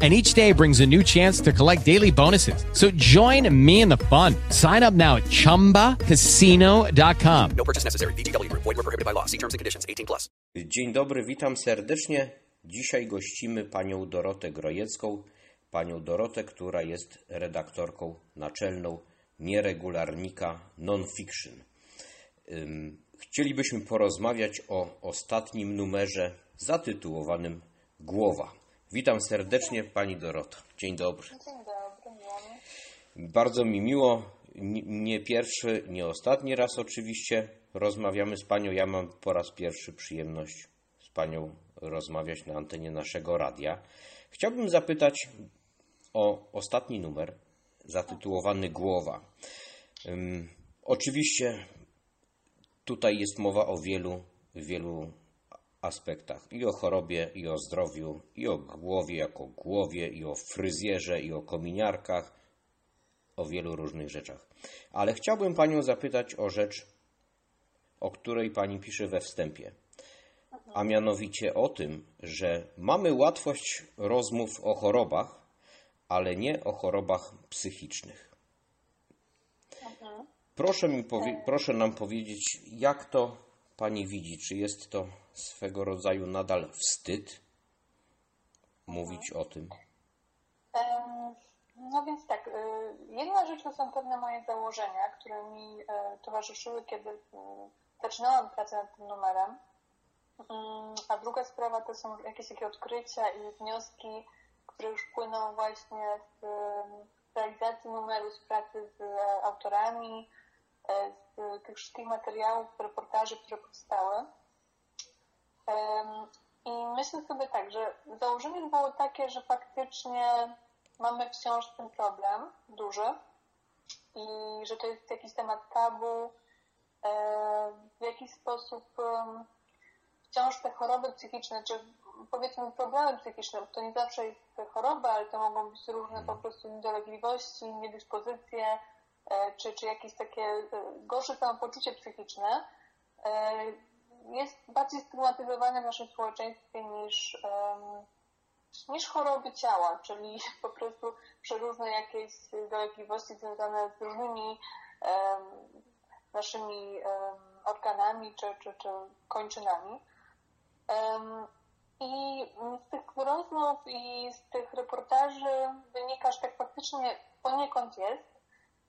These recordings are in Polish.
and each day brings a new chance to collect daily bonuses. So join me in the fun. Sign up now at ChumbaCasino.com. No purchase necessary. VGW Group. Void were prohibited by law. See terms and conditions. 18 plus. Dzień dobry, witam serdecznie. Dzisiaj gościmy panią Dorotę Grojecką. Panią Dorotę, która jest redaktorką naczelną nieregularnika non-fiction. Chcielibyśmy porozmawiać o ostatnim numerze zatytułowanym Głowa. Witam serdecznie pani Dorota. Dzień dobry. Dzień dobry. Bardzo mi miło. Nie pierwszy, nie ostatni raz oczywiście rozmawiamy z panią. Ja mam po raz pierwszy przyjemność z panią rozmawiać na antenie naszego radia. Chciałbym zapytać o ostatni numer zatytułowany Głowa. Oczywiście tutaj jest mowa o wielu, wielu aspektach. I o chorobie, i o zdrowiu, i o głowie jako głowie, i o fryzjerze, i o kominiarkach, o wielu różnych rzeczach. Ale chciałbym Panią zapytać o rzecz, o której Pani pisze we wstępie. A mianowicie o tym, że mamy łatwość rozmów o chorobach, ale nie o chorobach psychicznych. Proszę, mi powie- proszę nam powiedzieć, jak to Pani widzi? Czy jest to swego rodzaju nadal wstyd mówić o tym? No więc tak, y, jedna rzecz to są pewne moje założenia, które mi e, towarzyszyły, kiedy mm, zaczynałam pracę nad tym numerem. Mm, A druga sprawa to są jakieś takie odkrycia i wnioski, które już płyną właśnie z em, realizacji numeru, z pracy z e, autorami, z tych wszystkich materiałów, reportaży, które powstały. I myślę sobie tak, że założenie było takie, że faktycznie mamy wciąż ten problem duży i że to jest jakiś temat tabu, e, w jakiś sposób wciąż te choroby psychiczne, czy powiedzmy problemy psychiczne, to nie zawsze jest choroba, ale to mogą być różne po prostu niedolegliwości, niedyspozycje, e, czy, czy jakieś takie e, gorsze samopoczucie psychiczne, e, jest bardziej stygmatyzowane w naszym społeczeństwie niż, niż choroby ciała, czyli po prostu przeróżne jakieś dolegliwości związane z różnymi naszymi organami czy, czy, czy kończynami. I z tych rozmów i z tych reportaży wynika, że tak faktycznie poniekąd jest,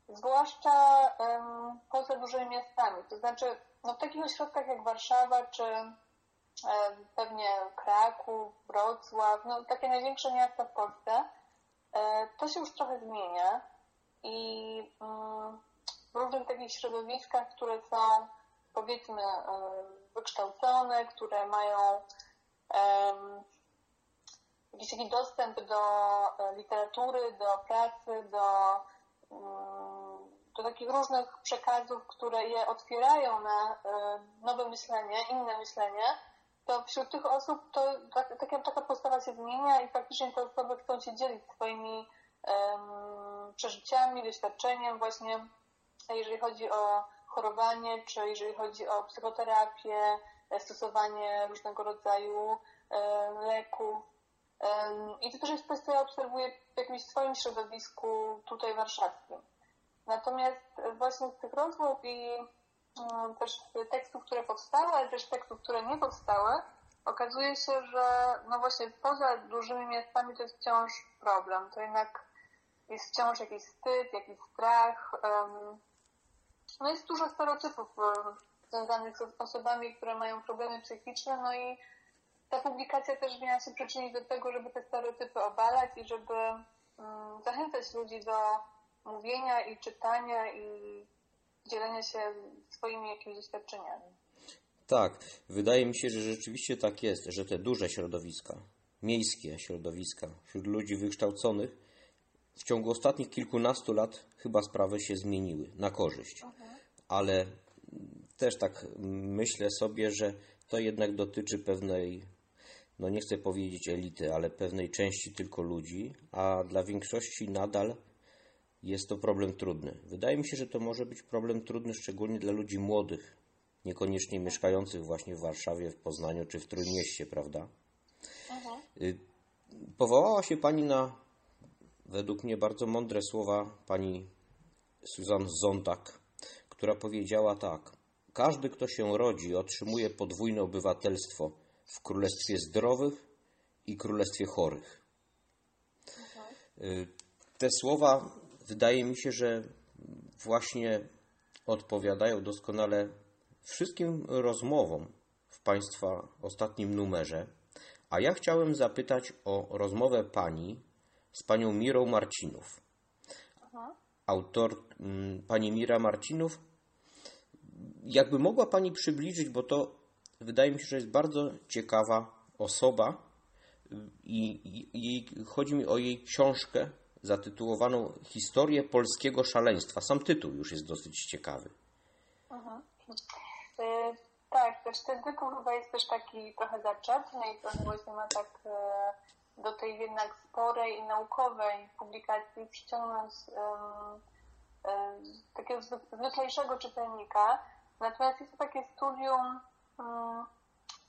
zwłaszcza em, poza dużymi miastami. To znaczy, no w takich ośrodkach jak Warszawa czy em, pewnie Kraków, Wrocław, no takie największe miasta w Polsce, e, to się już trochę zmienia i mm, w różnych takich środowiskach, które są powiedzmy e, wykształcone, które mają jakiś taki dostęp do e, literatury, do pracy, do, mm, do takich różnych przekazów, które je otwierają na e, nowe myślenie, inne myślenie, to wśród tych osób to tak, taka, taka postawa się zmienia i faktycznie te osoby chcą się dzielić swoimi em, przeżyciami, doświadczeniem właśnie, jeżeli chodzi o chorowanie, czy jeżeli chodzi o psychoterapię, e, stosowanie różnego rodzaju e, leków. I to też jest co ja obserwuję w jakimś swoim środowisku tutaj warszawskim. Natomiast właśnie z tych rozmów i mm, też tekstów, które powstały, ale też tekstów, które nie powstały, okazuje się, że no właśnie poza dużymi miastami to jest wciąż problem. To jednak jest wciąż jakiś wstyd, jakiś strach. no jest dużo stereotypów związanych z osobami, które mają problemy psychiczne, no i ta publikacja też miała się przyczynić do tego, żeby te stereotypy obalać i żeby mm, zachęcać ludzi do mówienia i czytania i dzielenia się swoimi jakimiś doświadczeniami. Tak, wydaje mi się, że rzeczywiście tak jest, że te duże środowiska, miejskie środowiska, wśród ludzi wykształconych, w ciągu ostatnich kilkunastu lat chyba sprawy się zmieniły na korzyść. Ale też tak myślę sobie, że to jednak dotyczy pewnej, no nie chcę powiedzieć elity, ale pewnej części tylko ludzi, a dla większości nadal jest to problem trudny. Wydaje mi się, że to może być problem trudny szczególnie dla ludzi młodych, niekoniecznie mieszkających właśnie w Warszawie, w Poznaniu czy w Trójmieście, prawda? Y, Powołała się Pani na, według mnie, bardzo mądre słowa pani Susan Zontag, która powiedziała tak. Każdy, kto się rodzi, otrzymuje podwójne obywatelstwo w królestwie zdrowych i królestwie chorych. Y, Te słowa wydaje mi się, że właśnie odpowiadają doskonale wszystkim rozmowom w Państwa ostatnim numerze. A ja chciałem zapytać o rozmowę Pani z Panią Mirą Marcinów. Autor, mm, Pani Mira Marcinów, jakby mogła Pani przybliżyć, bo to wydaje mi się, że jest bardzo ciekawa osoba i, i, i chodzi mi o jej książkę zatytułowaną Historię polskiego szaleństwa. Sam tytuł już jest dosyć ciekawy. E, Tak, też ten tytuł chyba jest też taki trochę zaczepny i trochę właśnie ma tak e, do tej jednak sporej i naukowej publikacji przyciągnąć takiego zwy- zwyklejszego czytelnika. Natomiast jest to takie studium,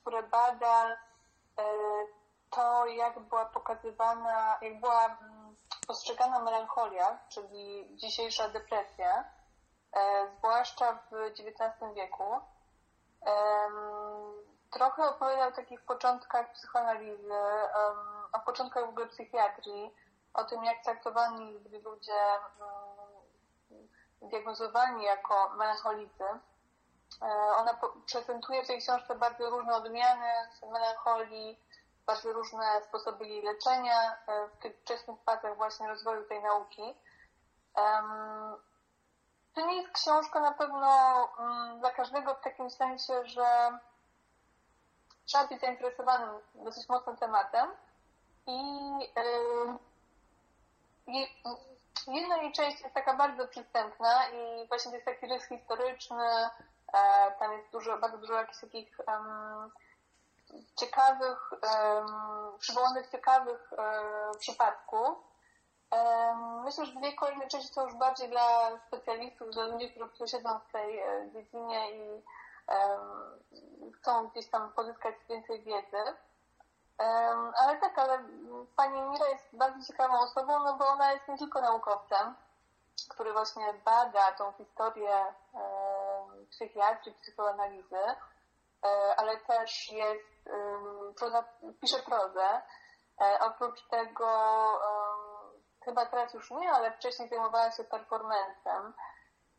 które bada e, to, jak była pokazywana, jak była postrzegana melancholia, czyli dzisiejsza depresja, e, zwłaszcza w XIX wieku. Trochę opowiadał o takich początkach psychoanalizy, o początkach w ogóle psychiatrii, o tym, jak traktowani byli ludzie em, diagnozowani jako melancholicy. E, Ona prezentuje w tej książce bardzo różne odmiany melancholii, bardzo różne sposoby jej leczenia e, w tych wczesnych fazach właśnie rozwoju tej nauki. To nie jest książka na pewno mm, dla każdego w takim sensie, że trzeba być zainteresowanym dosyć mocno tematem i je- jedna jej część jest taka bardzo przystępna i właśnie to jest taki rys historyczny, e, tam jest dużo, bardzo dużo jakichś takich em, ciekawych, przywołanych ciekawych e, przypadków. Myślę, że dwie kolejne części są już bardziej dla specjalistów, dla ludzi, którzy siedzą w tej e, dziedzinie i chcą gdzieś tam pozyskać więcej wiedzy. Ale tak, ale pani Mira jest bardzo ciekawą osobą, no bo ona jest nie tylko naukowcem, który właśnie bada tą historię psychiatrii, psychoanalizy, ale też jest, proza, pisze prozę. E, Oprócz tego chyba teraz już nie, ale wcześniej zajmowała się performancem,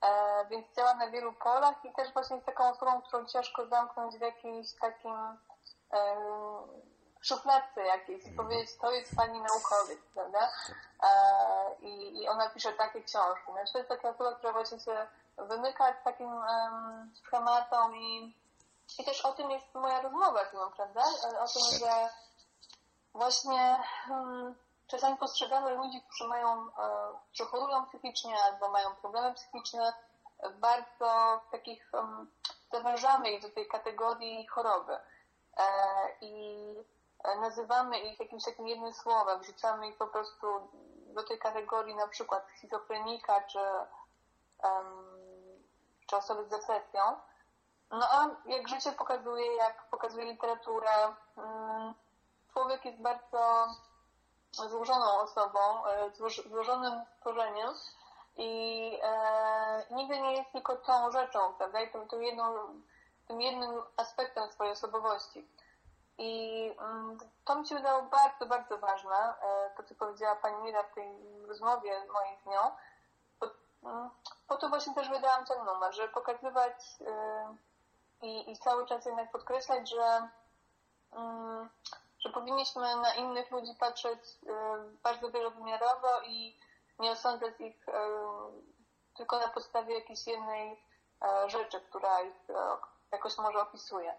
e, więc działa na wielu polach i też właśnie jest taką osobą, którą ciężko zamknąć w jakimś takim szufladce jakiejś i powiedzieć, to jest pani naukowiec, prawda? E, i, I ona pisze takie książki. Znaczy to jest taka osoba, która właśnie się wymyka z takim em, schematom i, i też o tym jest moja rozmowa z nią, prawda? E, O tym, że właśnie hmm, czasami postrzegamy ludzi, którzy mają, e, którzy chorują psychicznie albo mają problemy psychiczne, e, bardzo takich, um, zawężamy ich do tej kategorii choroby e, i e, nazywamy ich jakimś takim jednym słowem, wrzucamy ich po prostu do tej kategorii na przykład schizofrenika czy, em, czy osoby z depresją. No a jak życie pokazuje, jak pokazuje literatura, mm, człowiek jest bardzo złożoną osobą, e, złoż- złożonym stworzeniem i e, nigdy nie jest tylko tą rzeczą, prawda? I tą, tą jedną, tym jednym aspektem swojej osobowości. I mm, to mi się wydało bardzo, bardzo ważne, e, to co powiedziała Pani Mira w tej rozmowie mojej z nią. Po, po to właśnie też wydałam ten numer, żeby pokazywać i, i cały czas jednak podkreślać, że mm, że powinniśmy na innych ludzi patrzeć e, bardzo wielowymiarowo i nie osądzać ich e, tylko na podstawie jakiejś jednej e, rzeczy, która ich jakoś może opisuje.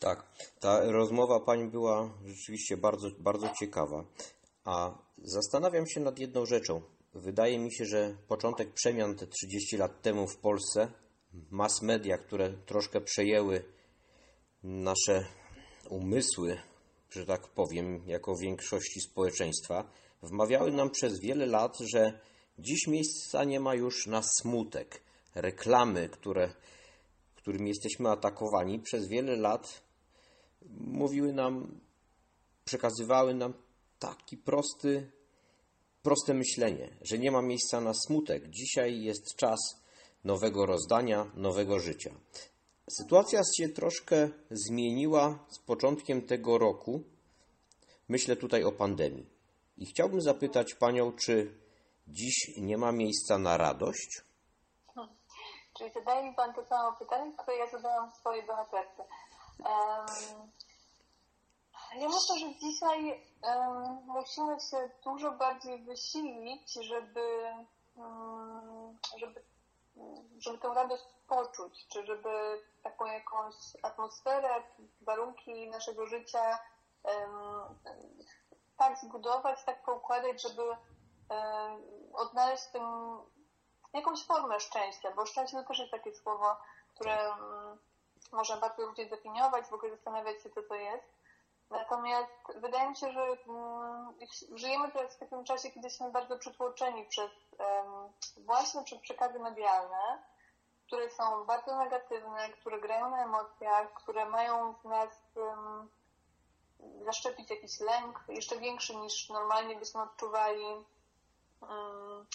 Tak, ta rozmowa Pani była rzeczywiście bardzo, bardzo ciekawa. A zastanawiam się nad jedną rzeczą. Wydaje mi się, że początek przemian te 30 lat temu w Polsce, mass media, które troszkę przejęły nasze umysły, że tak powiem, jako większości społeczeństwa, wmawiały nam przez wiele lat, że dziś miejsca nie ma już na smutek. Reklamy, które, którymi jesteśmy atakowani, przez wiele lat mówiły nam, przekazywały nam taki prosty, proste myślenie, że nie ma miejsca na smutek. Dzisiaj jest czas nowego rozdania, nowego życia. Sytuacja się troszkę zmieniła z początkiem tego roku. Myślę tutaj o pandemii. I chciałbym zapytać Panią, czy dziś nie ma miejsca na radość? Czyli zadaje mi Pan to samo pytanie, które ja zadałam swojej bohaterce. Um, ja myślę, że dzisiaj um, musimy się dużo bardziej wysilić, żeby, um, żeby, żeby tę radość poczuć, czy żeby taką jakąś atmosferę, warunki naszego życia tak zbudować, tak poukładać, żeby odnaleźć w tym jakąś formę szczęścia, bo szczęście to też jest takie słowo, które można bardzo różnie definiować, w ogóle zastanawiać się, co to jest. Natomiast wydaje mi się, że żyjemy teraz w takim czasie, kiedy jesteśmy bardzo przytłoczeni przez właśnie przez przekazy medialne, które są bardzo negatywne, które grają na emocjach, które mają w nas um, zaszczepić jakiś lęk jeszcze większy niż normalnie byśmy odczuwali. Um,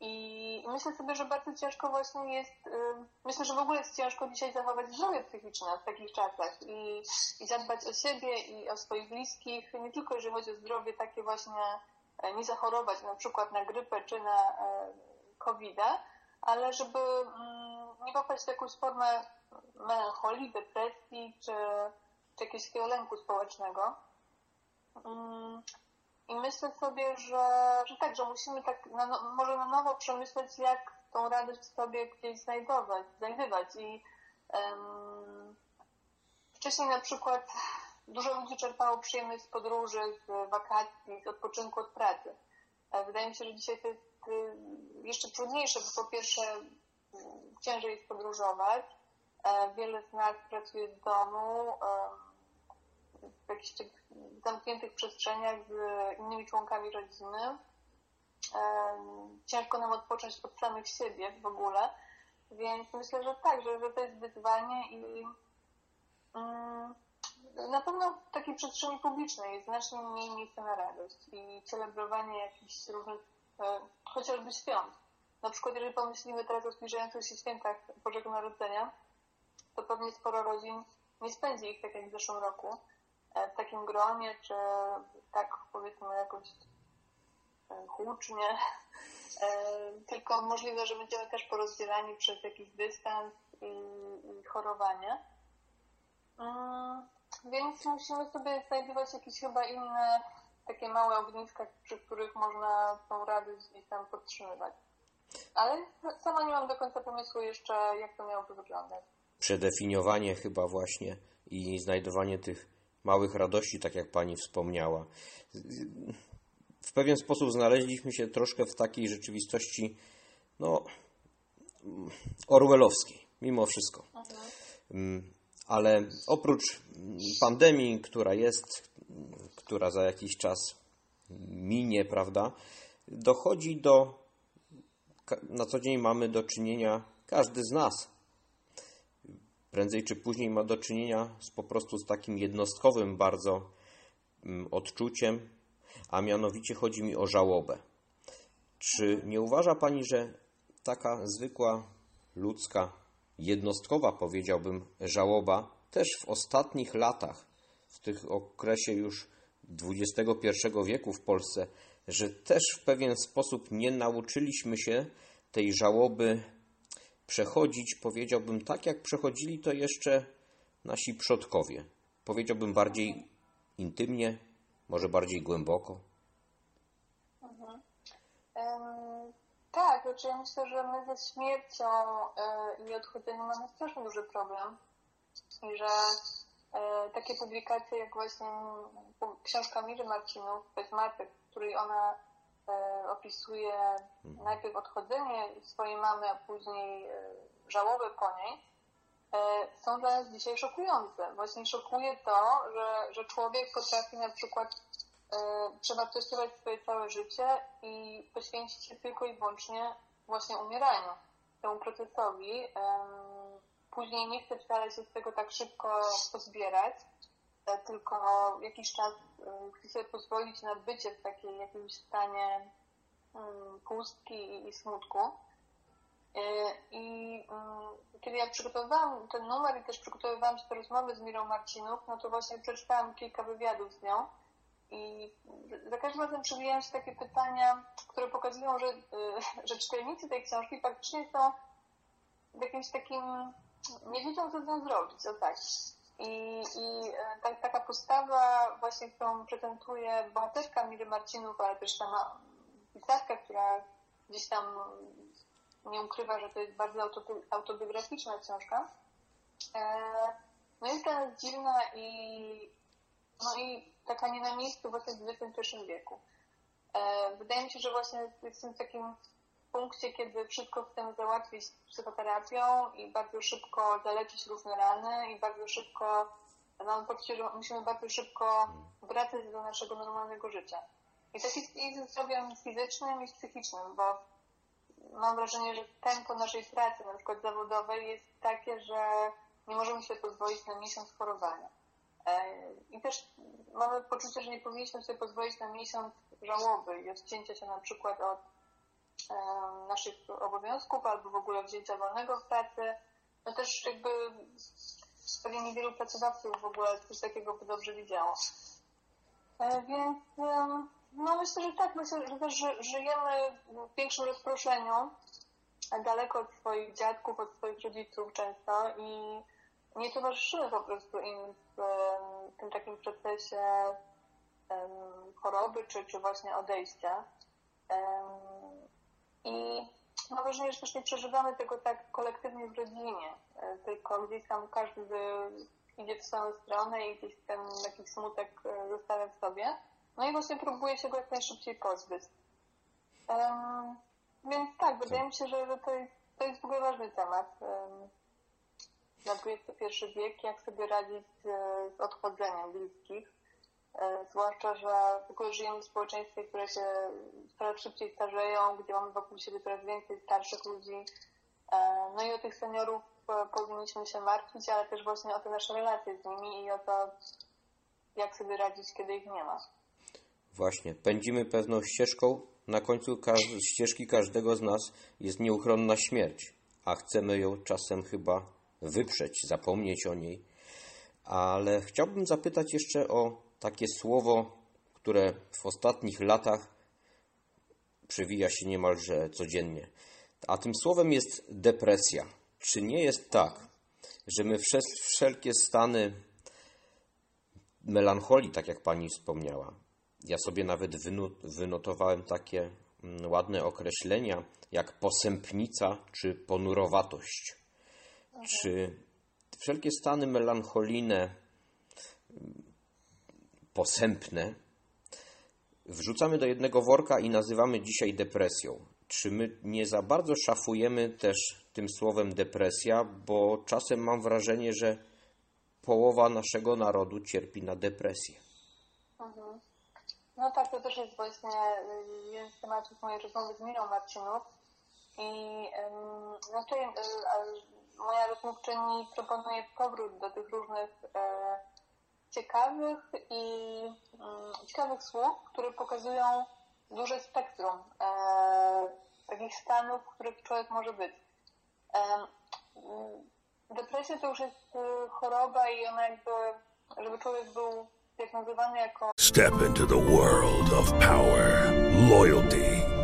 I myślę sobie, że bardzo ciężko właśnie jest, um, myślę, że w ogóle jest ciężko dzisiaj zachować zdrowie psychiczne w takich czasach i, i zadbać o siebie i o swoich bliskich, nie tylko jeżeli chodzi o zdrowie takie właśnie, e, nie zachorować na przykład na grypę czy na e, covid ale żeby mm, nie popaść w jakąś formę melancholii, depresji czy, czy jakiegoś lęku społecznego. Mm, I myślę sobie, że, że tak, że musimy tak na, no, może na nowo przemyśleć, jak tą radość w sobie gdzieś znajdować, znajdywać. I um, wcześniej na przykład dużo ludzi czerpało przyjemność z podróży, z wakacji, z odpoczynku od pracy. Wydaje mi się, że dzisiaj to jest y, jeszcze trudniejsze, bo po pierwsze ciężej jest podróżować. E, wiele z nas pracuje z domu, e, w jakichś zamkniętych przestrzeniach z innymi członkami rodziny. E, ciężko nam odpocząć od samych siebie w ogóle, więc myślę, że tak, że, że to jest wyzwanie i mm, na pewno w takiej przestrzeni publicznej jest znacznie mniej miejsca na radość i celebrowanie jakichś różnych, chociażby świąt na przykład, jeżeli pomyślimy teraz o zbliżających się świętach Bożego Narodzenia, to pewnie sporo rodzin nie spędzi ich tak jak w zeszłym roku e, w takim gronie, czy tak powiedzmy jakoś e, hucznie, e, tylko możliwe, że będziemy też porozdzielani przez jakiś dystans i, i chorowanie. Mm, więc musimy sobie znajdować jakieś chyba inne takie małe ogniska, przy których można tą radość gdzieś tam podtrzymywać. Ale sama nie mam do końca pomysłu jeszcze, jak to miałoby wyglądać. Przedefiniowanie chyba właśnie i znajdowanie tych małych radości, tak jak Pani wspomniała. W pewien sposób znaleźliśmy się troszkę w takiej rzeczywistości, no, orwellowskiej, mimo wszystko. Mhm. Ale oprócz pandemii, która jest, która za jakiś czas minie, prawda, dochodzi do na co dzień mamy do czynienia, każdy z nas, prędzej czy później ma do czynienia z po prostu z takim jednostkowym bardzo mm, odczuciem, a mianowicie chodzi mi o żałobę. Czy nie uważa Pani, że taka zwykła, ludzka, jednostkowa, powiedziałbym, żałoba też w ostatnich latach, w tych okresie już XXI wieku w Polsce że też w pewien sposób nie nauczyliśmy się tej żałoby przechodzić, powiedziałbym, tak jak przechodzili to jeszcze nasi przodkowie. Powiedziałbym bardziej intymnie, może bardziej głęboko. Mhm. Um, tak, znaczy ja myślę, że my ze śmiercią y, i odchodzeniem mamy strasznie duży problem i że y, takie publikacje jak właśnie książka Miry Marcinów, bez matek, której ona e, opisuje mhm. najpierw odchodzenie swojej mamy, a później e, żałobę po niej, e, są dla nas dzisiaj szokujące. Właśnie szokuje to, że, że człowiek potrafi na przykład e, przewartościować swoje całe życie i poświęcić się tylko i wyłącznie właśnie umieraniu, temu procesowi. Później nie chce wcale się z tego tak szybko pozbierać, e, tylko jakiś czas e, chce sobie pozwolić na bycie w takiej jakimś stanie mm, pustki i- smutku. E, I mm, kiedy ja przygotowywałam ten numer i też przygotowywałam się do rozmowy z Mirą Marcinów, no to właśnie przeczytałam kilka wywiadów z nią i za każdym razem przewijają się takie pytania, które pokazują, że, że czytelnicy tej książki faktycznie są w jakimś takim, nie wiedzą co z nią zrobić, o tak. I, i e, ta, taka postawa właśnie, którą prezentuje bohaterka Miry Marcinów, ale też sama pisarka, która gdzieś tam nie ukrywa, że to jest bardzo autobi- autobiograficzna książka, e, no jest dla nas dziwna i, no i taka nie na miejscu właśnie w XXI wieku. E, Wydaje mi się, że właśnie jestem w takim punkcie, kiedy wszystko chcemy załatwić psychoterapią i bardzo szybko zalecić różne rany i bardzo szybko, mam poczucie, że musimy bardzo szybko wracać do naszego normalnego życia. I tak jest i ze zdrowiem fizycznym i psychicznym, bo mam wrażenie, że tempo naszej pracy, na przykład zawodowej, jest takie, że nie możemy sobie pozwolić na miesiąc chorowania. E, I też mamy poczucie, że nie powinniśmy sobie pozwolić na miesiąc żałoby i odcięcia się na przykład od naszych obowiązków albo w ogóle wzięcia wolnego w pracy. No też jakby pewnie niewielu pracodawców w ogóle coś takiego by dobrze widziało. E, Więc no myślę, że tak, myślę, że też ży- żyjemy w większym rozproszeniu, daleko od swoich dziadków, od swoich rodziców często i nie towarzyszymy po prostu im w tym takim procesie choroby czy, czy właśnie odejścia. Że też nie przeżywamy tego tak kolektywnie w rodzinie, e, tylko gdzieś tam każdy idzie w swoją stronę i gdzieś ten jakiś smutek e, zostawia w sobie. No i właśnie próbuje się go jak najszybciej pozbyć. Em, więc tak, wydaje mi się, że że to jest, to jest w ogóle ważny temat em, na XXI wiek, jak sobie radzić z, z odchodzeniem bliskich. E, Zwłaszcza, że w ogóle żyjemy w społeczeństwie, które się coraz szybciej starzeją, gdzie mamy wokół siebie coraz więcej starszych ludzi. E, No i o tych seniorów e, powinniśmy się martwić, ale też właśnie o te nasze relacje z nimi i o to, jak sobie radzić, kiedy ich nie ma. Właśnie, pędzimy pewną ścieżką, na końcu ścieżki każdego z nas jest nieuchronna śmierć, a chcemy ją czasem chyba wyprzeć, zapomnieć o niej. Ale chciałbym zapytać jeszcze o takie słowo, które w ostatnich latach przewija się niemalże codziennie. A tym słowem jest depresja. Czy nie jest tak, że my wsze- wszelkie stany melancholii, tak jak pani wspomniała. Ja sobie nawet wynotowałem takie mm, ładne określenia jak posępnica czy ponurowatość. Czy wszelkie stany melancholijne, posępne wrzucamy do jednego worka i nazywamy dzisiaj depresją. Czy my nie za bardzo szafujemy też tym słowem depresja, bo czasem mam wrażenie, że połowa naszego narodu cierpi na depresję. No tak, to też jest właśnie y, jeden z tematów mojej rozmowy z Mirą Marcinów. I y, a moja rozmówczyni proponuje powrót do tych różnych e, ciekawych i mm, ciekawych słów, które pokazują duże spektrum e, takich stanów, w których człowiek może być. Em, mm, Depresja to już jest y, choroba i ona jakby, żeby człowiek był diagnozowany jako Step into the world of power, loyalty,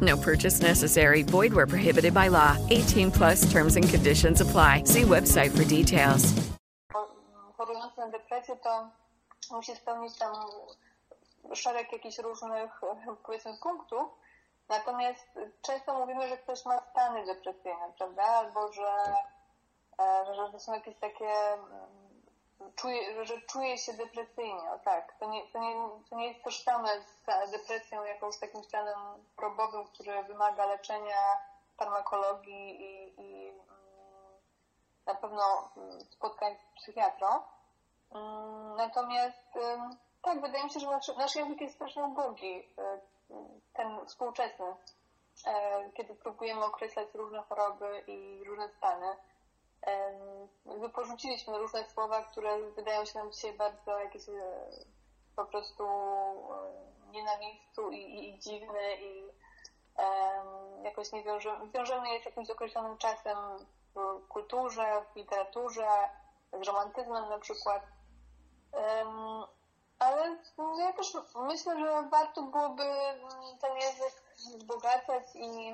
No purchase necessary. Void where prohibited by law. 18 plus terms and conditions apply. See website for details. chorujący na depresję to musi spełnić tam szereg jakichś różnych, powiedzmy, punktów. Natomiast często mówimy, że ktoś ma stany depresyjne, prawda? Albo że, że to są jakieś takie, mm, czuje, że czuje się depresyjnie. O tak, to nie, to, nie, to nie jest tożsame z depresją jakąś takim stanem probowym, który wymaga leczenia, farmakologii i, i mm, na pewno mm, spotkań z psychiatrą. Mm, Natomiast tak, wydaje mi się, że nasz, nasz język jest strasznie ubogi, y, ten współczesny, e, kiedy próbujemy określać różne choroby i różne stany. Jakby porzuciliśmy różne słowa, które wydają się nam dzisiaj bardzo jakieś e, po prostu e, nie na miejscu i, i, i dziwne i jakoś nie wiążemy, wiążemy je z jakimś określonym czasem w kulturze, w literaturze, z romantyzmem na przykład. Ale ja też myślę, że warto byłoby ten język wzbogacać i,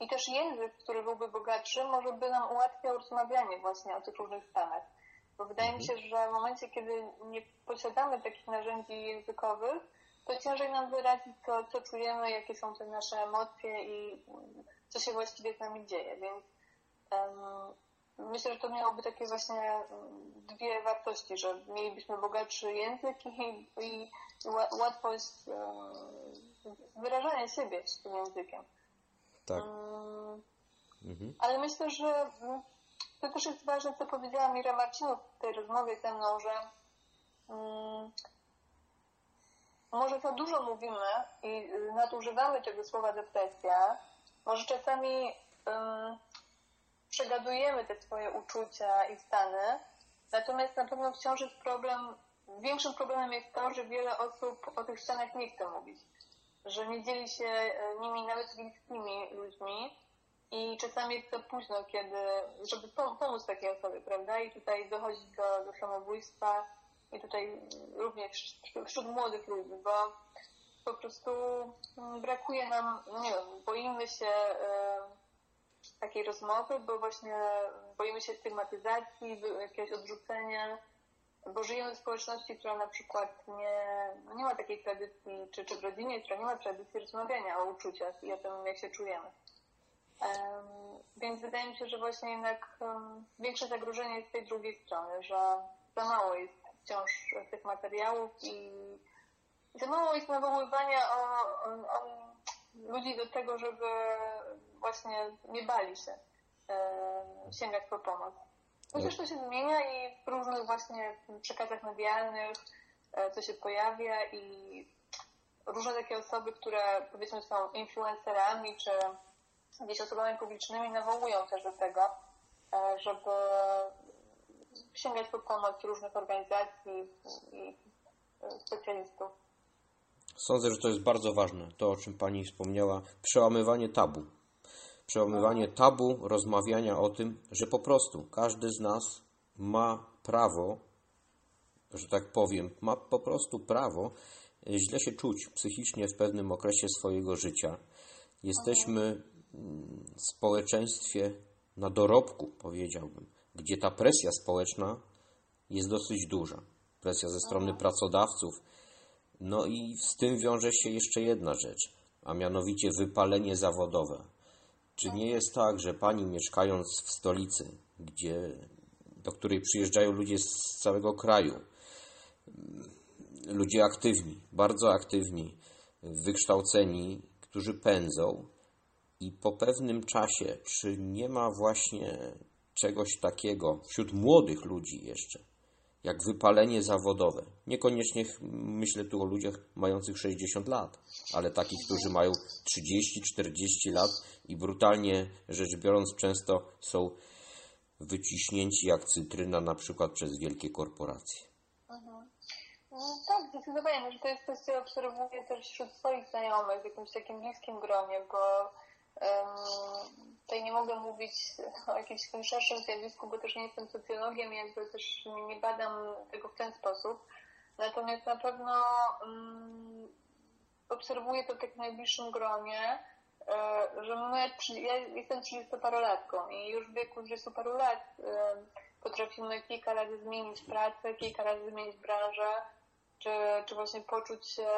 i też język, który byłby bogatszy, może by nam ułatwiał rozmawianie właśnie o tych różnych stanach. Bo wydaje mi się, że w momencie, kiedy nie posiadamy takich narzędzi językowych, to ciężej nam wyrazić to, co czujemy, jakie są te nasze emocje i co się właściwie z nami dzieje. Więc em, myślę, że to miałoby takie właśnie dwie wartości, że mielibyśmy bogatszy język i, i ła- łatwość em, wyrażania siebie tym językiem. Tak. Mm, Mhm. ale myślę, że mm, to też jest ważne, co powiedziała Mira Marcinów w tej rozmowie ze mną, że mm, może za dużo mówimy i y, nadużywamy tego słowa depresja. Może czasami ym, przegadujemy te swoje uczucia i stany. Natomiast na pewno wciąż jest problem, większym problemem jest to, że wiele osób o tych stanach nie chce mówić. Że nie dzieli się e, nimi nawet z bliskimi ludźmi i czasami jest za późno, kiedy, żeby pom- pomóc takiej osobie, prawda? I tutaj dochodzi do, do samobójstwa i tutaj również wśród młodych ludzi, bo po prostu mm, brakuje nam, no nie wiem, boimy się e, takiej rozmowy, bo właśnie boimy się stygmatyzacji, jakiegoś odrzucenia, bo żyjemy w społeczności, która na przykład nie, no nie ma takiej tradycji, czy, czy w rodzinie, która nie ma tradycji rozmawiania o uczuciach i o tym, jak się czujemy. Więc wydaje mi się, że właśnie jednak większe zagrożenie jest z tej drugiej strony, że za mało jest wciąż tych materiałów i za mało jest nawoływania o, o, o ludzi do tego, żeby właśnie nie bali się sięgać po pomoc. Chociaż to się zmienia i w różnych właśnie przekazach medialnych e, to się pojawia i różne takie osoby, które powiedzmy są influencerami czy gdzieś osobami publicznymi nawołują też do tego, e, żeby sięgać po pomoc różnych organizacji i e, specjalistów. Sądzę, że to jest bardzo ważne, to o czym Pani wspomniała, przełamywanie tabu. Przełamywanie tabu, rozmawiania o tym, że po prostu każdy z nas ma prawo, że tak powiem, ma po prostu prawo e, źle się czuć psychicznie w pewnym okresie swojego życia. Jesteśmy społeczeństwie na dorobku, powiedziałbym, gdzie ta presja społeczna jest dosyć duża. Presja ze strony pracodawców, no i z tym wiąże się jeszcze jedna rzecz, a mianowicie wypalenie zawodowe. Czy nie jest tak, że pani mieszkając w stolicy, gdzie, do której przyjeżdżają ludzie z całego kraju, ludzie aktywni, bardzo aktywni, wykształceni, którzy pędzą i po pewnym czasie, czy nie ma właśnie czegoś takiego wśród młodych ludzi jeszcze, jak wypalenie zawodowe. Niekoniecznie myślę tu o ludziach mających 60 lat, ale takich, którzy mają 30-40 lat i brutalnie rzecz biorąc często są wyciśnięci jak cytryna na przykład przez wielkie korporacje. No tak, zdecydowanie, no, że to jest coś, co obserwuję też wśród swoich znajomych w jakimś takim bliskim gronie, bo um, tutaj nie mogę mówić o jakimś takim szerszym zjawisku, bo też nie jestem socjologiem, jakby też nie, badam tego w ten sposób. Natomiast na pewno um, obserwuję to w takim najbliższym gronie, e, że my, ja jestem 30-parolatką i już w wieku 30 paru lat e, potrafimy kilka razy zmienić pracę, kilka razy zmienić branżę, czy, czy właśnie poczuć się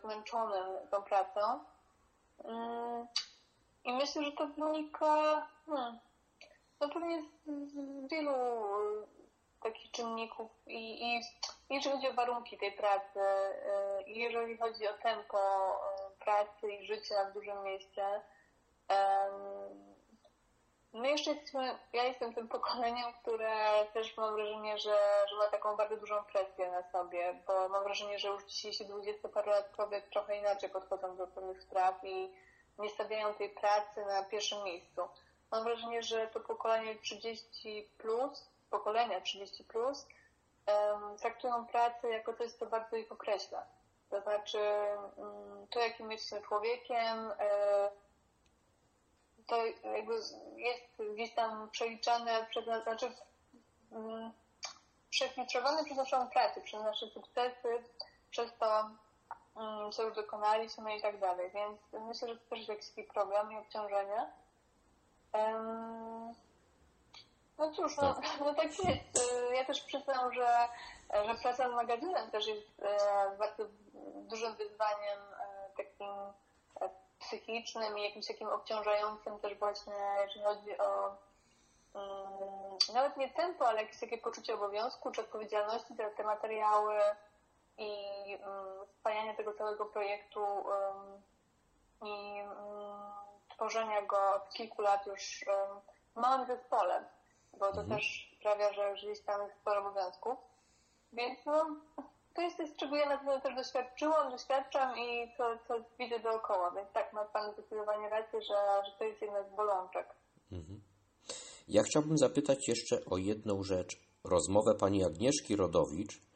zmęczonym tą pracą. I myślę, że to wynika hmm, no pewnie z, z wielu takich czynników i, i jeżeli chodzi o warunki tej pracy, y, i jeżeli chodzi o tempo y, pracy i życia w dużym mieście, My jeszcze jesteśmy, ja jestem tym pokoleniem, które też mam wrażenie, że, że ma taką bardzo dużą presję na sobie, bo mam wrażenie, że już dzisiejsi dwudziestoparolatkowie trochę inaczej podchodzą do pewnych spraw i nie stawiają tej pracy na pierwszym miejscu. Mam wrażenie, że to pokolenie 30 plus, pokolenia 30 plus, um, traktują pracę jako coś, co bardzo ich określa. To znaczy um, to, jakim jesteśmy człowiekiem, um, to jakby jest gdzieś tam przeliczane znaczy mm, przefiltrowane przez naszą pracę, przez nasze sukcesy, przez to, mm, co już dokonaliśmy i tak dalej. Więc myślę, że to też jest jakiś problem i obciążenie. No cóż, no, tak. no tak jest. Ja też przyznam, że, że praca z magazynem też jest e, bardzo dużym wyzwaniem e, takim psychicznym i jakimś takim obciążającym też właśnie, jeżeli chodzi o um, nawet nie tempo, ale jakieś takie poczucie obowiązku czy odpowiedzialności za te materiały tego całego projektu i tworzenia go od kilku lat już w małym zespole, bo to mhm. też sprawia, że gdzieś tam jest sporo obowiązków. Więc no, to jest coś, czego ja na pewno też doświadczyłam, doświadczam i co, co widzę dookoła, więc tak, ma Pan zdecydowanie rację, że, że to jest jedna z bolączek. Mhm. Ja chciałbym zapytać jeszcze o jedną rzecz. Rozmowę Pani Agnieszki Rodowicz,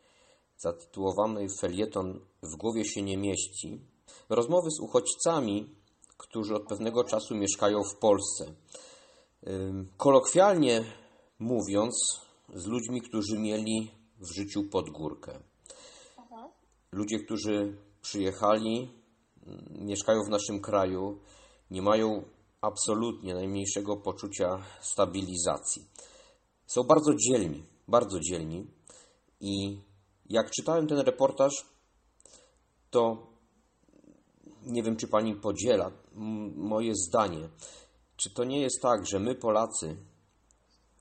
zatytułowanej Felieton W głowie się nie mieści. Rozmowy z uchodźcami, którzy od pewnego czasu mieszkają w Polsce. Kolokwialnie mówiąc, z ludźmi, którzy mieli w życiu podgórkę ludzie, którzy przyjechali, mieszkają w naszym kraju, nie mają absolutnie najmniejszego poczucia stabilizacji. Są bardzo dzielni, bardzo dzielni i jak czytałem ten reportaż, to nie wiem, czy pani podziela moje zdanie. Czy to nie jest tak, że my, Polacy,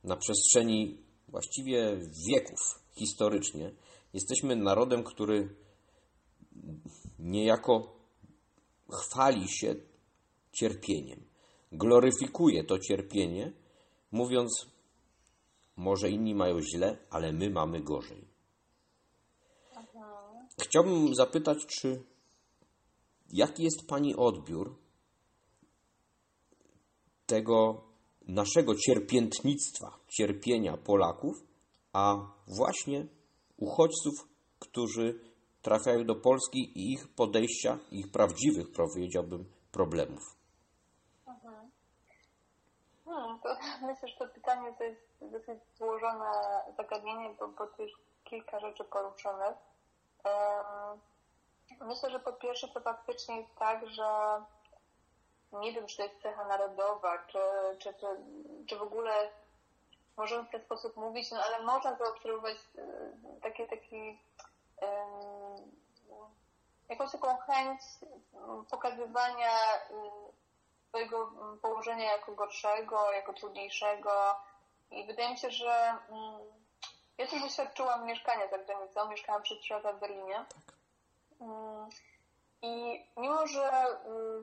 na przestrzeni właściwie wieków historycznie, jesteśmy narodem, który niejako chwali się cierpieniem. Gloryfikuje to cierpienie, mówiąc, może inni mają źle, ale my mamy gorzej. Chciałbym zapytać, czy jaki jest Pani odbiór tego naszego cierpiętnictwa, cierpienia Polaków, a właśnie uchodźców, którzy trafiają do Polski i ich podejścia, ich prawdziwych, powiedziałbym, problemów? Mhm. To myślę, że to pytanie to jest dosyć złożone zagadnienie, bo, bo tu jest kilka rzeczy poruszonych. Um, myślę, że po pierwsze to faktycznie jest tak, że nie wiem, czy to jest cecha narodowa, czy, czy, czy, czy w ogóle możemy w ten sposób mówić, no ale można zaobserwować e, takie, taki jakąś taką chęć pokazywania swojego położenia jako gorszego, jako trudniejszego. I wydaje mi się, że ja też doświadczyłam mieszkania za granicą, mieszkałam przez 3 lata w Berlinie. I mimo, że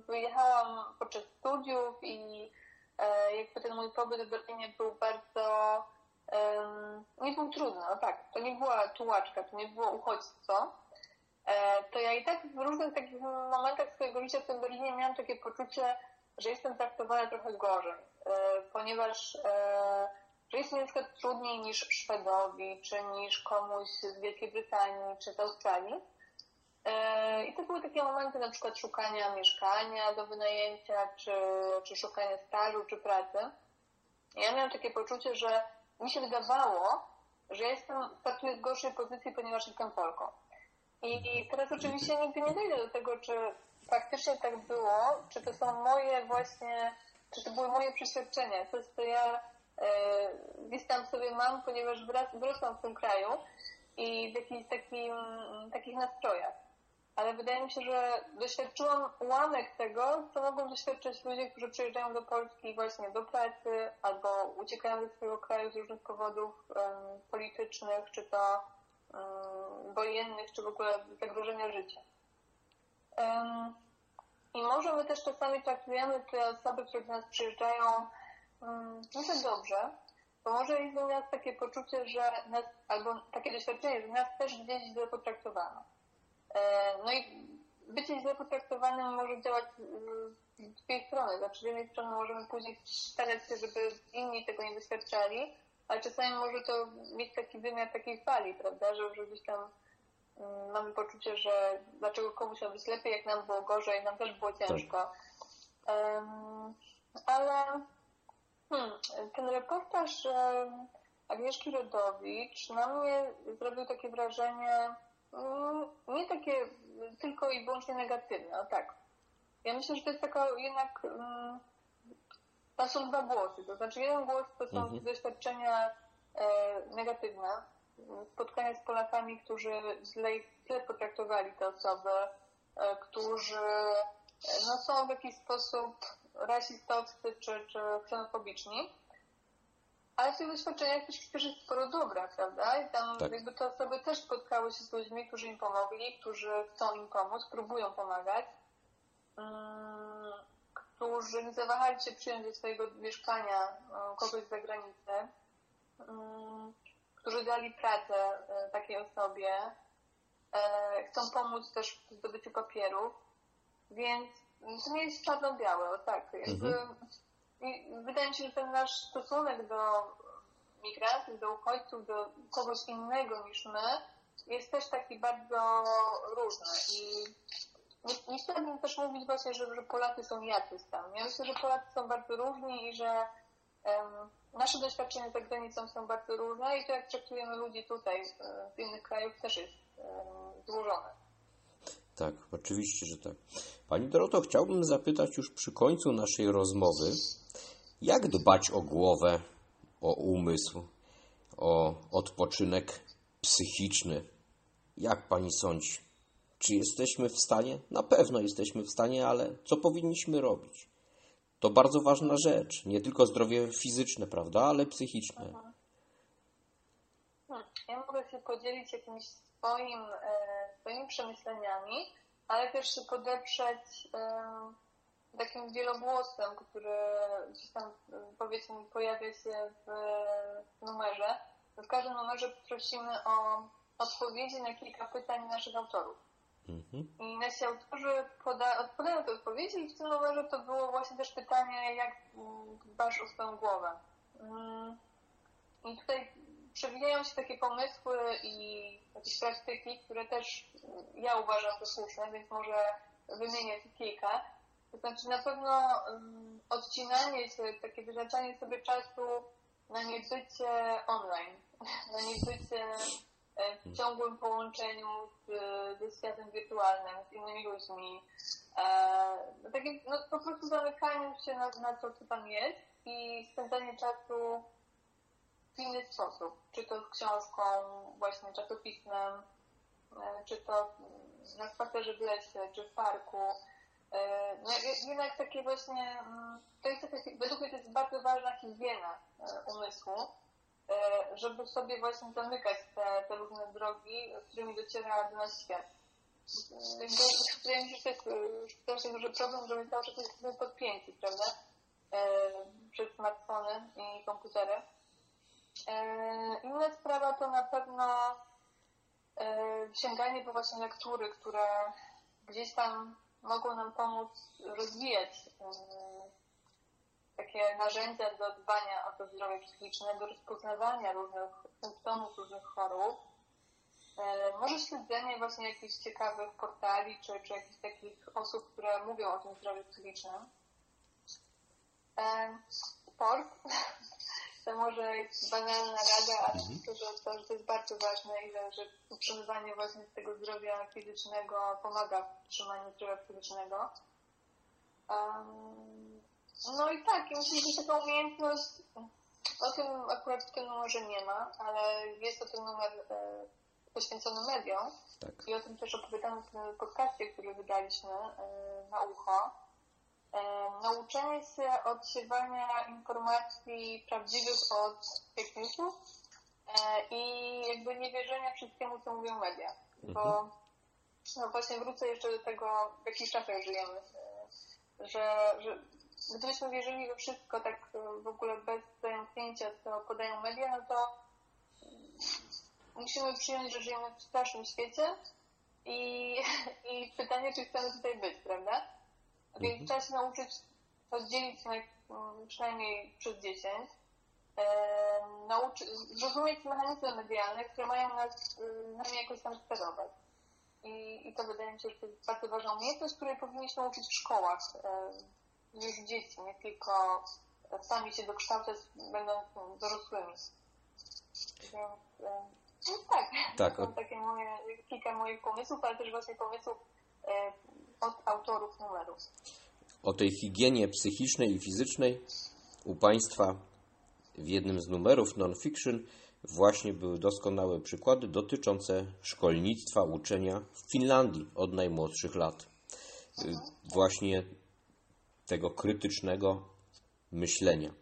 wyjechałam podczas studiów i e, jakby ten mój pobyt w Berlinie był bardzo nie był trudny, no tak, to nie była tułaczka, to nie było uchodźstwo, e, to ja i tak w różnych takich momentach swojego życia w tym Berlinie miałam takie poczucie, że jestem traktowana trochę gorzej, e, ponieważ że jest mi na przykład trudniej niż Szwedowi, czy niż komuś z Wielkiej Brytanii, czy z Australii. E, I to były takie momenty na przykład szukania mieszkania do wynajęcia, czy, czy szukania stażu, czy pracy. Ja miałam takie poczucie, że mi się wydawało, że ja jestem, w gorszej pozycji, ponieważ jestem Polką. I, teraz oczywiście nigdy nie dojdę do tego, czy faktycznie tak było, czy to są moje właśnie, czy to były moje przeświadczenia, coś, co ja e, gdzieś tam sobie mam, ponieważ wyrosłam w tym kraju i w jakichś takim, takich nastrojach. Ale wydaje mi się, że doświadczyłam ułamek tego, co mogą doświadczyć ludzie, którzy przyjeżdżają do Polski właśnie do pracy albo uciekają ze swojego kraju z różnych powodów um, politycznych, czy to um, wojennych, czy w ogóle zagrożenia życia. Um, I może my też czasami traktujemy te osoby, które do nas przyjeżdżają um, trochę dobrze, bo może jest u nas takie poczucie, że nas, albo takie doświadczenie, że nas też gdzieś źle potraktowano. No i bycie źle potraktowanym może działać z dwie strony. Znaczy, z jednej strony możemy później starać się, żeby inni tego nie doświadczali, ale czasami może to mieć taki wymiar takiej fali, prawda, że, że gdzieś tam mamy poczucie, że dlaczego komuś ma być lepiej, jak nam było gorzej, nam też było ciężko. Um, ale hmm, ten reportaż um, Agnieszki Rodowicz na mnie zrobił takie wrażenie, Mm, nie takie tylko i wyłącznie negatywne, o tak. Ja myślę, że to jest taka jednak, um, to są dwa głosy, to znaczy jeden głos to są mhm. doświadczenia e, negatywne, spotkania z Polakami, którzy źle, źle potraktowali te osoby, e, którzy e, no, są w jakiś sposób rasistowscy czy, czy ksenofobiczni ale w tych doświadczeniach też, też jest sporo dobra, prawda? I tam tak. jakby te osoby też spotkały się z ludźmi, którzy im pomogli, którzy chcą im pomóc, próbują pomagać, um, którzy nie zawahali się przyjąć do swojego mieszkania um, kogoś z zagranicy, um, którzy dali pracę um, takiej osobie, um, chcą pomóc też w zdobyciu papierów, więc to nie jest czarno-białe, o tak, jakby mhm i wydaje mi się, że ten nasz stosunek do migrantów, do uchodźców, do kogoś innego niż my, jest też taki bardzo różny. I nie, nie chciałabym też mówić właśnie, że, że Polacy są jacyś tam. Ja myślę, że Polacy są bardzo różni i że um, nasze doświadczenia za granicą są bardzo różne i to jak traktujemy ludzi tutaj, w innych krajach też jest um, złożone. Tak, oczywiście, że tak. Pani Doroto, chciałbym zapytać już przy końcu naszej rozmowy, jak dbać o głowę, o umysł, o odpoczynek psychiczny? Jak pani sądzi? Czy jesteśmy w stanie? Na pewno jesteśmy w stanie, ale co powinniśmy robić? To bardzo ważna rzecz. Nie tylko zdrowie fizyczne, prawda, ale psychiczne. Mhm. Hmm. Ja mogę się podzielić jakimiś swoim, e, swoimi przemyśleniami, ale też się podeprzeć e, takim wielogłosem, który gdzieś tam powiedzmy pojawia się w numerze. W każdym numerze prosimy o odpowiedzi na kilka pytań naszych autorów. Mhm. I nasi autorzy poda, odpowiadają te odpowiedzi i w tym numerze to było właśnie też pytanie, jak dbasz o swoją głowę. Mm. I tutaj przewijają się takie pomysły i jakieś praktyki, które też ja uważam za słuszne, więc może wymienię kilka. To znaczy na pewno um, odcinanie się, takie wyznaczanie sobie czasu na niebycie online, na niebycie e, w ciągłym połączeniu z, ze światem wirtualnym, z innymi ludźmi. E, no, takie, no, po prostu zamykanie się na, na to, co tam jest i spędzanie czasu w inny sposób. Czy to z książką, właśnie czasopismem, e, czy to na spacerze w lesie, czy w parku. E, no, jednak takie właśnie, mm, to jest takie, według mnie to jest bardzo ważna higiena e, umysłu, żeby sobie właśnie zamykać te, te różne drogi, którymi dociera do nas świat. Wydaje mi się, że to jest duży problem, że my cały czas jesteśmy podpięci, prawda? Przez smartfony i komputery. Inna sprawa to na pewno sięganie po właśnie lektury, które gdzieś tam mogą nam pomóc rozwijać takie narzędzia do dbania o to zdrowie psychiczne, do rozpoznawania różnych symptomów, różnych chorób. E, może śledzenie właśnie jakichś ciekawych portali, czy, czy jakichś takich osób, które mówią o tym zdrowiu psychicznym. E, sport. To może jest banalna rada, ale myślę, że to, że to jest bardzo ważne i że, utrzymywanie właśnie tego zdrowia fizycznego pomaga w utrzymaniu zdrowia psychicznego. Um, no i tak, i myślę, że taką umiejętność, o tym akurat w tym numerze nie ma, ale jest to ten numer e, poświęcony mediom Tak. i o tym też opowiadamy w tym podcaście, który wydaliśmy e, na ucho. Nauczenie się odsiewania informacji prawdziwych od newsów e, i jakby nie wierzenia wszystkiemu, co mówią media. Bo no właśnie wrócę jeszcze do tego, w jakich czasach żyjemy. e, Że, że gdybyśmy wierzyli we wszystko tak w ogóle bez zająknięcia, co podają media, no to musimy przyjąć, że żyjemy w strasznym świecie i, i pytanie, czy chcemy tutaj być, prawda? Więc trzeba się nauczyć oddzielić na, mm, przynajmniej przez 10, e, nauczy, zrozumieć mechanizmy medialne, które mają nas, y, nami jakoś tam sterować. I, I to wydaje mi się, że to jest bardzo ważna umiejętność, której powinniśmy uczyć w szkołach e, już dzieci, nie tylko sami się dokształcać, będąc mm, dorosłymi. Więc, e, no tak, Tak, to są takie moje, kilka moich pomysłów, ale też właśnie pomysłów e, od autorów numerów. O tej higienie psychicznej i fizycznej u Państwa w jednym z numerów non-fiction właśnie były doskonałe przykłady dotyczące szkolnictwa, uczenia w Finlandii od najmłodszych lat. Właśnie tego krytycznego myślenia.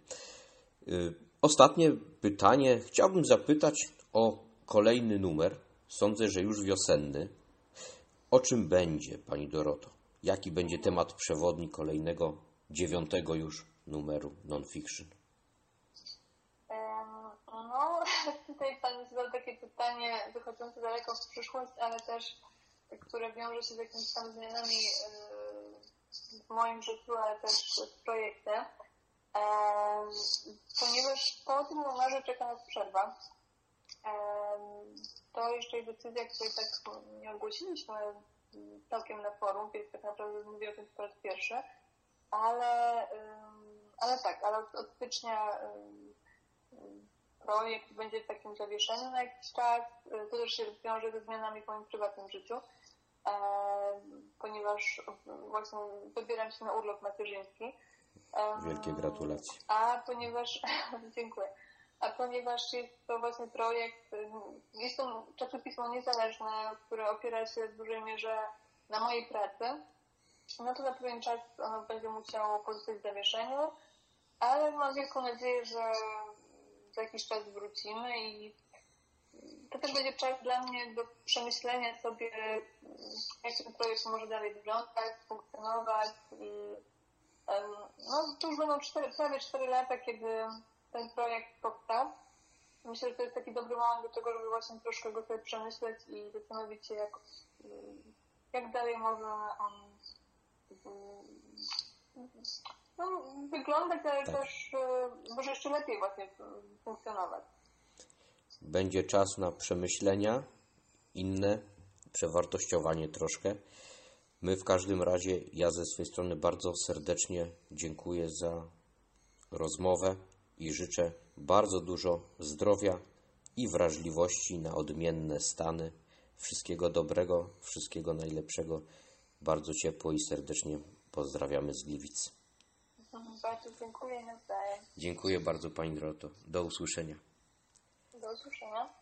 Ostatnie pytanie. Chciałbym zapytać o kolejny numer. Sądzę, że już wiosenny. O czym będzie, Pani Doroto? Jaki będzie temat przewodni kolejnego, dziewiątego już numeru non-fiction? No, tutaj Pan zadał takie pytanie wychodzące daleko w przyszłość, ale też które wiąże się z jakimiś tam zmianami w moim życiu, ale też z projektem. Em, Ponieważ po tym numerze czeka nas przerwa. To jeszcze jest decyzja, której tak nie ogłosiliśmy całkiem na forum, więc tak naprawdę mówię o tym po raz pierwszy. Ale, ale tak, ale od, od stycznia projekt będzie w takim zawieszeniu na jakiś czas. To też się wiąże ze zmianami w moim prywatnym życiu, ponieważ właśnie wybieram się na urlop macierzyński. Wielkie gratulacje. A ponieważ, dziękuję, a ponieważ jest to właśnie projekt, jest to czasopismo niezależne, które opiera się w dużej mierze na mojej pracy, no to na pewien czas ono będzie musiało pozostać w zawieszeniu, ale mam wielką nadzieję, że za jakiś czas wrócimy i to też będzie czas dla mnie do przemyślenia sobie, jak ten projekt może dalej wyglądać, funkcjonować i no to już będą cztery, prawie 4 lata, kiedy ten projekt powstał. Myślę, że to jest taki dobry moment do tego, żeby właśnie troszkę go sobie przemyśleć i zastanowić się, jak, jak dalej może on no, wyglądać, ale Tak. też e, może jeszcze lepiej właśnie funkcjonować. Będzie czas na przemyślenia, inne, przewartościowanie troszkę. My w każdym razie, ja ze swojej strony bardzo serdecznie dziękuję za rozmowę i życzę bardzo dużo zdrowia i wrażliwości na odmienne stany. Wszystkiego dobrego, wszystkiego najlepszego. Bardzo ciepło i serdecznie pozdrawiamy z Gliwic. Bardzo dziękuję nawzajem. Dziękuję bardzo Pani Doroto. Do usłyszenia. Do usłyszenia.